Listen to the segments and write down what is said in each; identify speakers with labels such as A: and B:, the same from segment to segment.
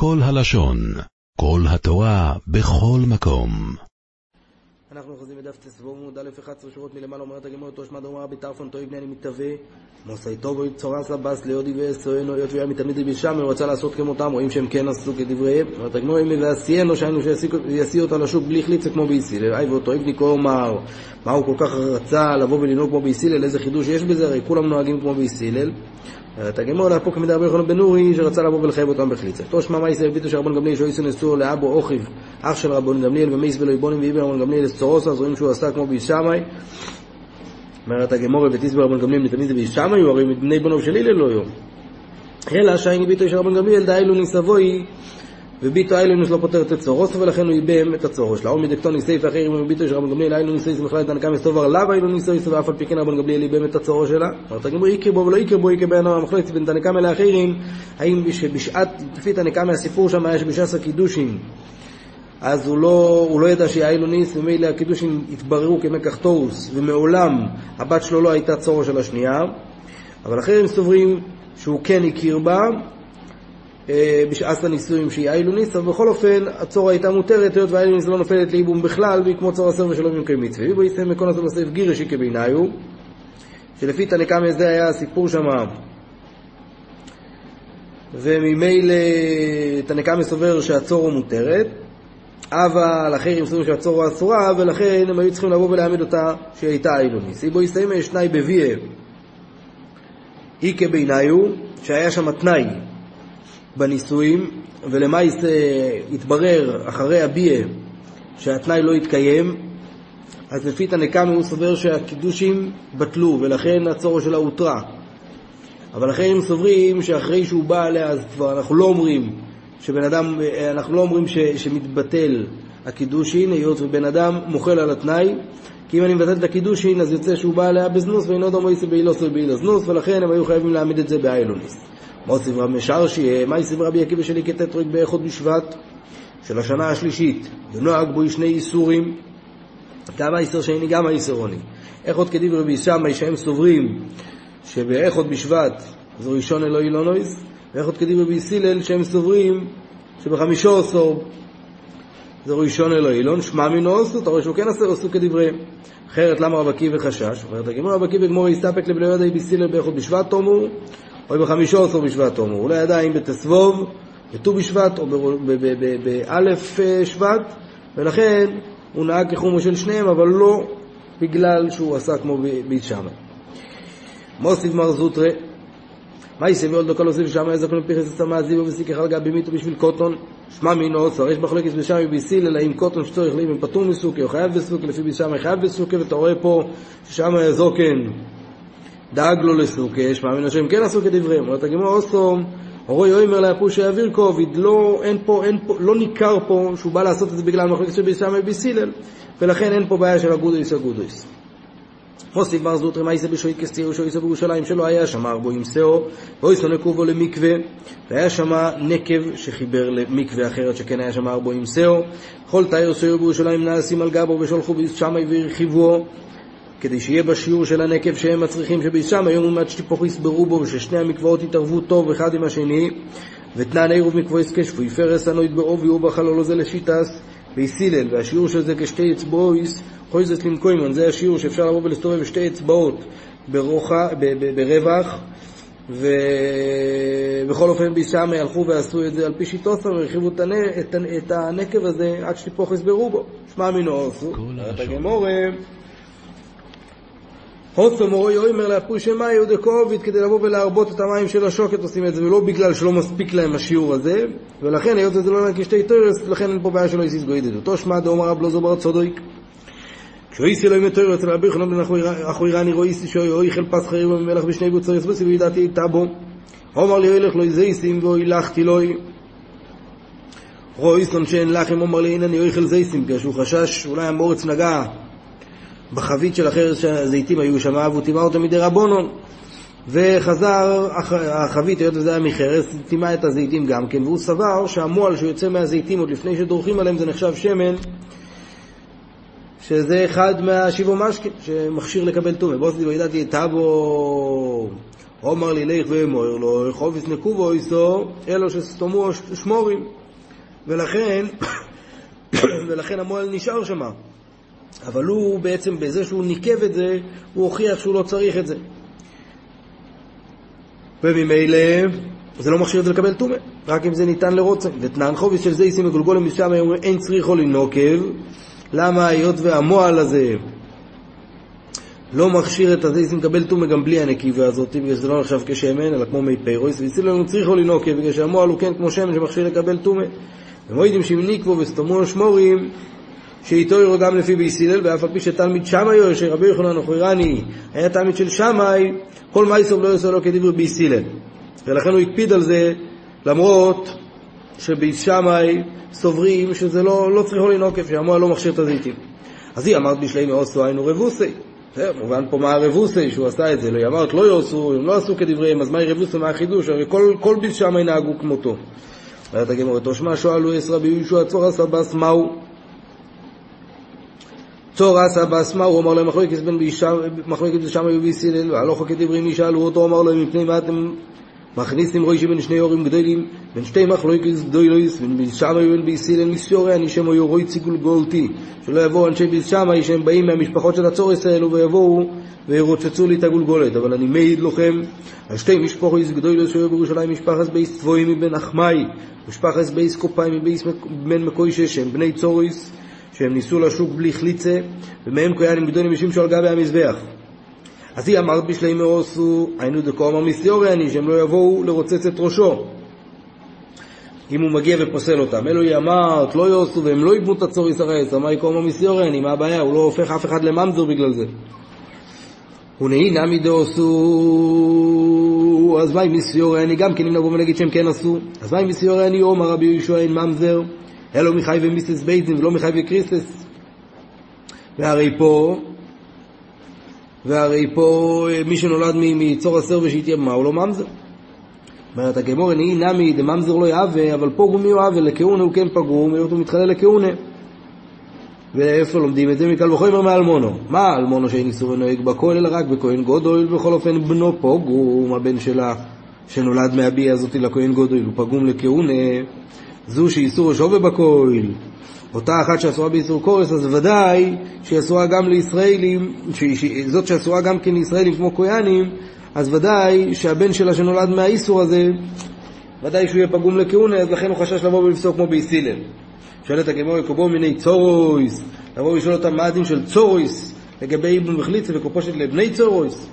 A: כל הלשון, כל התורה, בכל מקום.
B: אנחנו אוחזים בדף ט"ו עמוד א' 11 שורות מלמעלה אומרת הגמרא תושמע דומר רבי טרפון טועים בני אני מתהווה. מוסי טובו צורס לבס ליודי ועשרנו היות והיה מתלמיד רבי שם הוא רצה לעשות כמותם רואים שהם כן עשו כדבריהם. אומרת הגמרא אם ועשיינו שהיינו שיסיע אותה לשוק בלי חליצה כמו ביסילל אי ואותו איבניקו אמר מה הוא כל כך רצה לבוא ולנהוג כמו ביסילל איזה חידוש יש בזה? הרי כולם נוהגים כמו ביסילל הגמרא להפוק כמידה רבי יוחנן בן נורי שרצה לבוא ולחייב אותם בחליצה. תושמע מה ישראל ביטו שרבון גמליאל שאויסו נשאו לאבו אוכיב אח של רבון גמליאל ומייס ולא יבונים ואיבר רבון גמליאל לסצורוסה אז רואים שהוא עשה כמו ביש שמאי אומרת הגמורה ותסבר רבון גמליאל מתמיד זה ביש שמאי הוא הרי מבני בנו של הלל לא יום. אלא שהייני ביטו של רבון גמליאל דאילו ניסבוי וביטו איילונוס לא פותר את הצורוסו ולכן הוא ייבם את הצורו שלה. או מדקטוני סייף אחרים וביטו של רבן גמליאל איילונוס סייף בכלל את הנקם מסתובר לאו איילונוס סייף ואף על פי כן רבן גמליאל ייבם את הצורו שלה. אומרת הגמרי יקר בו ולא יקר בו יקר בעינו המחלקת בין תנקם אלה אחרים האם בשעת, לפי תנקם מהסיפור שם היה שבשעת הקידושים אז הוא לא, הוא לא ידע שיהיה איילוניס ומילא הקידושים התבררו כמקח תורוס ומעולם הבת שלו לא הייתה צורו של השנייה אבל אחרים סוברים שהוא כן הכיר בה בשעת הנישואים שהיא איילוניס, אבל בכל אופן הצורה הייתה מותרת, היות והאיילוניס לא נופלת לאיבום בכלל, והיא כמו צור הסר ושלום עם כמצווה. ויבו יסיים מקון הסוף בסעיף גירשי כביניו, שלפי תנקמה זה היה הסיפור שמה, וממילא תנקמה סובר שהצור מותרת, אבל אחרים סוברים שהצור אסורה, ולכן הם היו צריכים לבוא ולהעמיד אותה שהיא הייתה איילוניס. ויבו יסיים שני בביה, היא כביניו, שהיה שם תנאי בנישואים, ולמעשה התברר אחרי הביה שהתנאי לא התקיים, אז לפי תנקמי הוא סובר שהקידושים בטלו, ולכן הצורו שלה הותרה. אבל אחרים סוברים שאחרי שהוא בא עליה, אז כבר אנחנו לא אומרים שבן אדם, אנחנו לא אומרים ש, שמתבטל הקידושין, היות ובן אדם מוחל על התנאי, כי אם אני מבטל את הקידושין, אז יוצא שהוא בא עליה בזנוס, ואינו דומו יסי באילוס ובאילזנוס, ולכן הם היו חייבים להעמיד את זה באיילוניס. מוסיף רב משרשי, מה יסיב רבי עקיבא שלי כטטריק באחוד בשבט של השנה השלישית, ונוהג בו שני איסורים, גם האיסור שני גם האיסורוני. איכות כדיב רבי שמאי שהם סוברים שבאחוד בשבט זו ראשון אלוהי לא נויס, ואיכות כדיב רבי סילל שהם סוברים שבחמישו עשור זו ראשון אלוהי לא נשמע מינו עשו, אתה רואה שהוא כן עשו כדבריהם. אחרת למה רב עקיבא חשש? אומרת הגמרא רב עקיבא גמור יסתפק לבלא ידעי בסילל באחוד בשבט תאמרו או בחמישו עשור בשבט תאמר, אולי עדיין בתסבוב, בט"ו בשבט או באלף שבט, ולכן הוא נהג כחומו של שניהם, אבל לא בגלל שהוא עשה כמו בית שמאי. מוסיף מר זוטרה, מה יסב עוד דקה להוסיף שם איזה כל פיחס הסמה זיבו וסיק אחד גבי מיתו בשביל קוטון? שמע מינו אוצר יש מחלקת בשמי ביסיל אלא אם קוטון שצורך לי אם פטור מסוכי או חייב בסוכי לפי בשמי חייב בסוכי ואתה רואה פה ששם זוקן דאג לו לסוכש, מאמין השם כן עשו כדבריהם. אומרת הגמרא אוסום, אורוי אוימר להפוש יעביר קוביד, לא, אין פה, אין פה, לא ניכר פה שהוא בא לעשות את זה בגלל מחלקת של ביסמי ביסילל, ולכן אין פה בעיה של אגודויס אגודויס. מוסיף בר זוטרי מה יישא בשוית כסתיר שויסא בירושלים שלא היה שם ארבו עם שאו ואויסו נקובו למקווה והיה שם נקב שחיבר למקווה אחרת שכן היה שם ארבו עם שאו כל תאיר שאו בירושלים נעשים על גבו ושולחו בשמי והרחיבו כדי שיהיה בשיעור של הנקב שהם מצריכים שבישם היום עומד שטיפוך יסברו בו וששני המקוואות יתערבו טוב אחד עם השני ותנן עירוב מקווה כשפו יפרס הנויד בעובי ובחלולו זה לשיטס ויסילל והשיעור של זה כשתי אצבעויס חויזס לנקוימן זה השיעור שאפשר לבוא ולסתובב שתי אצבעות ברוחה, ב- ב- ברווח ובכל אופן בישם הלכו ועשו את זה על פי שיטוסם והרחיבו את, את, את הנקב הזה עד שטיפוך יסברו בו. שמע מינו עשו? את הגמורה הוסו מורוי אומר להפריש מים יהודה קוביד כדי לבוא ולהרבות את המים של השוקת עושים את זה ולא בגלל שלא מספיק להם השיעור הזה ולכן היות וזה לא נקי שתי טרס לכן אין פה בעיה שלא יסיס גוידד. אותו שמע דאמר רב לא זובר צודויק כשאיסי ימי טרס אצל רבי חנון רואיסי שאוי אוי חל פס חריר במלך בשני בוצר יסבוסי וידעתי איתה בו. אומר לי הילך לא יזייסים ואוי לחתי לוי. רואיסון שאין לחם אומר לי הנה אני אויכל זייסים בגלל שהוא חשש אולי המורץ נגע בחבית של החרס שהזיתים היו שם, והוא טימא אותו מדי רבונון. וחזר החבית, היות וזה היה מחרס, טימא את הזיתים גם כן, והוא סבר שהמועל שיוצא מהזיתים עוד לפני שדורכים עליהם זה נחשב שמן, שזה אחד מהשיבו משקה, שמכשיר לקבל טומא. בוסדי וידעתי טאבו אומר לי לך ואמור לו, חופש נקובו איסו, אלו שסתומו שמורים. ולכן, ולכן המועל נשאר שמה. אבל הוא בעצם, בזה שהוא ניקב את זה, הוא הוכיח שהוא לא צריך את זה. וממילא, זה לא מכשיר את זה לקבל טומא, רק אם זה ניתן לרוצן. ותנן חוביס של זה ישים מגולגולים משם, אין צריכו לנוקב. למה? היות והמועל הזה לא מכשיר את הזיסים לקבל טומא גם בלי הנקיבה הזאת, בגלל שזה לא נחשב כשמן, אלא כמו מי פיירויס, והציל לנו צריכו לנוקב, בגלל שהמועל הוא כן כמו שמן שמכשיר לקבל טומא. ומועידים שמניקבו וסתומו שמורים, שאיתו ירודם לפי ביסילל, ואף על פי שתלמיד שמאי, שרבי יוחנן אוחרני היה תלמיד של שמאי, כל מייסוב לא יעשו לו כדברי ביסילל. ולכן הוא הקפיד על זה, למרות שביס שמאי סוברים שזה לא, לא צריכו לנוקף, שהמועל לא מכשיר את הזיתים. אז היא אמרת בשלי מאוסו היינו רבוסי. בסדר, מובן פה מה הרבוסי שהוא עשה את זה, לא אמרת לא יעשו, הם לא עשו כדבריהם, אז מהי רבוסי, מה החידוש? הרי כל, כל ביס שמאי נהגו כמותו. אומרת הגמור, תושמע שואלו אס רבי יהושע צור עשה בס מהו? צור עשה בס מהו? הוא אמר להם מחלוקת בין בשמאי וביסילל, והלוך כדברים ישאלו אותו, אמר להם מפני מה אתם מכניסים רוישי בין שני הורים גדולים, בין שתי מחלוקת גדולויס, בין בישמאי ובין ביסילל מיסיורי, אני שם היו רוי ציגול גולתי, שלא יבואו אנשי בישמאי שהם באים מהמשפחות של הצורס האלו ויבואו וירוצצו לי את הגולגולת, אבל אני מעיד לכם על שתי משפחות גדולות שהיו בירושלים, משפחת בייס צבוי מבן אחמאי, משפחת בייס קופאי מבייס בן מקוישה, שהם בני צוריס, שהם ניסו לשוק בלי חליצה, ומהם כהנים גדולים משום שעל גבי המזבח. אז היא אמרת בשלי מאוסו, היינו דקו אמר מיסיורי אני, שהם לא יבואו לרוצץ את ראשו. אם הוא מגיע ופוסל אותם. אלו היא אמרת, לא יעשו, והם לא יבנו את הצוריס הרעץ, אמר יקום המסיורי אני, מה הבעיה? הוא לא הופך אף אחד לממזר בגלל זה. ונהי נמי דעשו, אז מה אם מיסיורי אני גם כן, אם נבוא ונגיד שהם כן עשו, אז מה אם מיסיורי אני אומר רבי יהושע אין ממזר, אלו מחי ומיסס בייזין ולא מחי וקריסטס. והרי פה, והרי פה מי שנולד מצור הסר ושהתייבמה הוא לא ממזר. אומרת הגמור, נהי נמי דממזר לא יהווה, אבל פוגום מי יהווה, לכהונה הוא כן פגום, היות הוא לכהונה. ואיפה לומדים את זה? מקל וחומר מאלמונו. מה אלמונו שאין איסור ונוהג בכהן אלא רק בכהן גודל, בכל אופן בנו פוגום, הבן שלה שנולד מהביאה הזאתי לכהן גודל, הוא פגום לכהונה, זו שאיסור שווה בכהן. אותה אחת שאסורה באיסור קורס, אז ודאי שהיא אסורה גם לישראלים, זאת שאסורה גם כן לישראלים כמו כהנים, אז ודאי שהבן שלה שנולד מהאיסור הזה, ודאי שהוא יהיה פגום לכהונה, אז לכן הוא חשש לבוא ולפסוק כמו באיסילל. שואלת הגמור, קובו מיני צורויס, לבוא ולשאול אותם מה הדין של צורויס לגבי איבון מחליצה וקופושת לבני צורויס.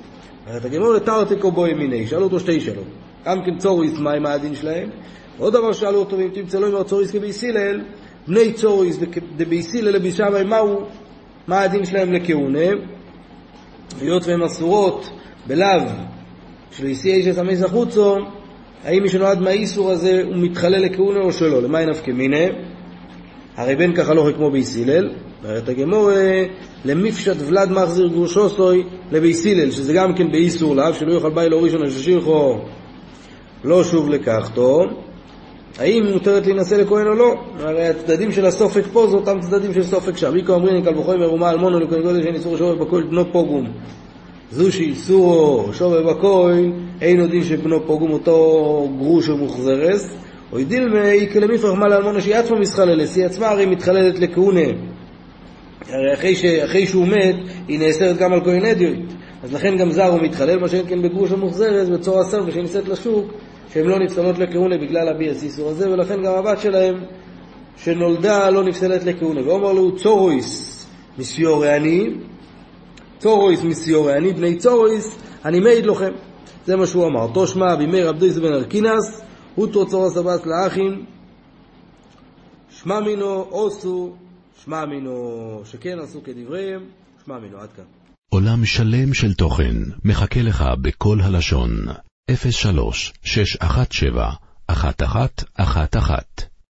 B: אומרת הגמור, לתרתי קובו מיני, שאלו אותו שתי שאלות. גם כן צורויס, מה הדין שלהם? עוד דבר שאלו אותו, אם תמצא לו עם צורויס כבייסילל, בני צורויס דבייסילל לבישמאי, מהו, מה הדין שלהם לכהונה? היות והן אסורות בלאו של איסי אישס המס החוצו, האם מי שנולד מהאיסור הזה הוא מתחלל לכהונה או שלא? למה נפקא מיניה? הרי בן ככה לא כמו בייסילל, אומרת הגמור, למפשט ולד מחזיר גרושוסוי לבייסילל, שזה גם כן באיסור לאו, שלא יאכל ביי לא ראשון הששירכו לא שוב לקחתו. האם מותרת להינשא לכהן או לא? הרי הצדדים של הסופק פה זה אותם צדדים של סופק שם. איקו אמרין קל וחוי מרומה אלמונו לכהן גודל שאין איסור שווה בכהן בנו פוגום. זו שאיסורו שווה בכהן, אין עוד איש שבנו פוגום אותו גרוש ומוחזרס. או דילמי כלמיפרח מה לאלמונה שהיא עצמה מסחללת, היא עצמה הרי מתחללת לכהונה. הרי אחרי, ש... אחרי שהוא מת, היא נאסרת גם על כהן אדיוט. אז לכן גם זר הוא מתחלל, מה שאין כן בגרוש המוחזרת, בצור הסר ושנישאת לשוק, שהן לא נפסלות לכהונה בגלל הביאס איסור הזה, ולכן גם הבת שלהם שנולדה לא נפסלת לכהונה. ואומר לו צורויס מסיורי אני, צורויס מסיורי אני, בני צורויס, אני מעיד לכם. זה מה שהוא אמר. תושמע בימי רבדיס בן ארקינס, הוטרו צור הסבס לאחים, שמע מינו עושו, שמע מינו שכן עשו כדבריהם, שמע מינו עד כאן.
A: עולם שלם של תוכן מחכה לך בכל הלשון, 03 617 1111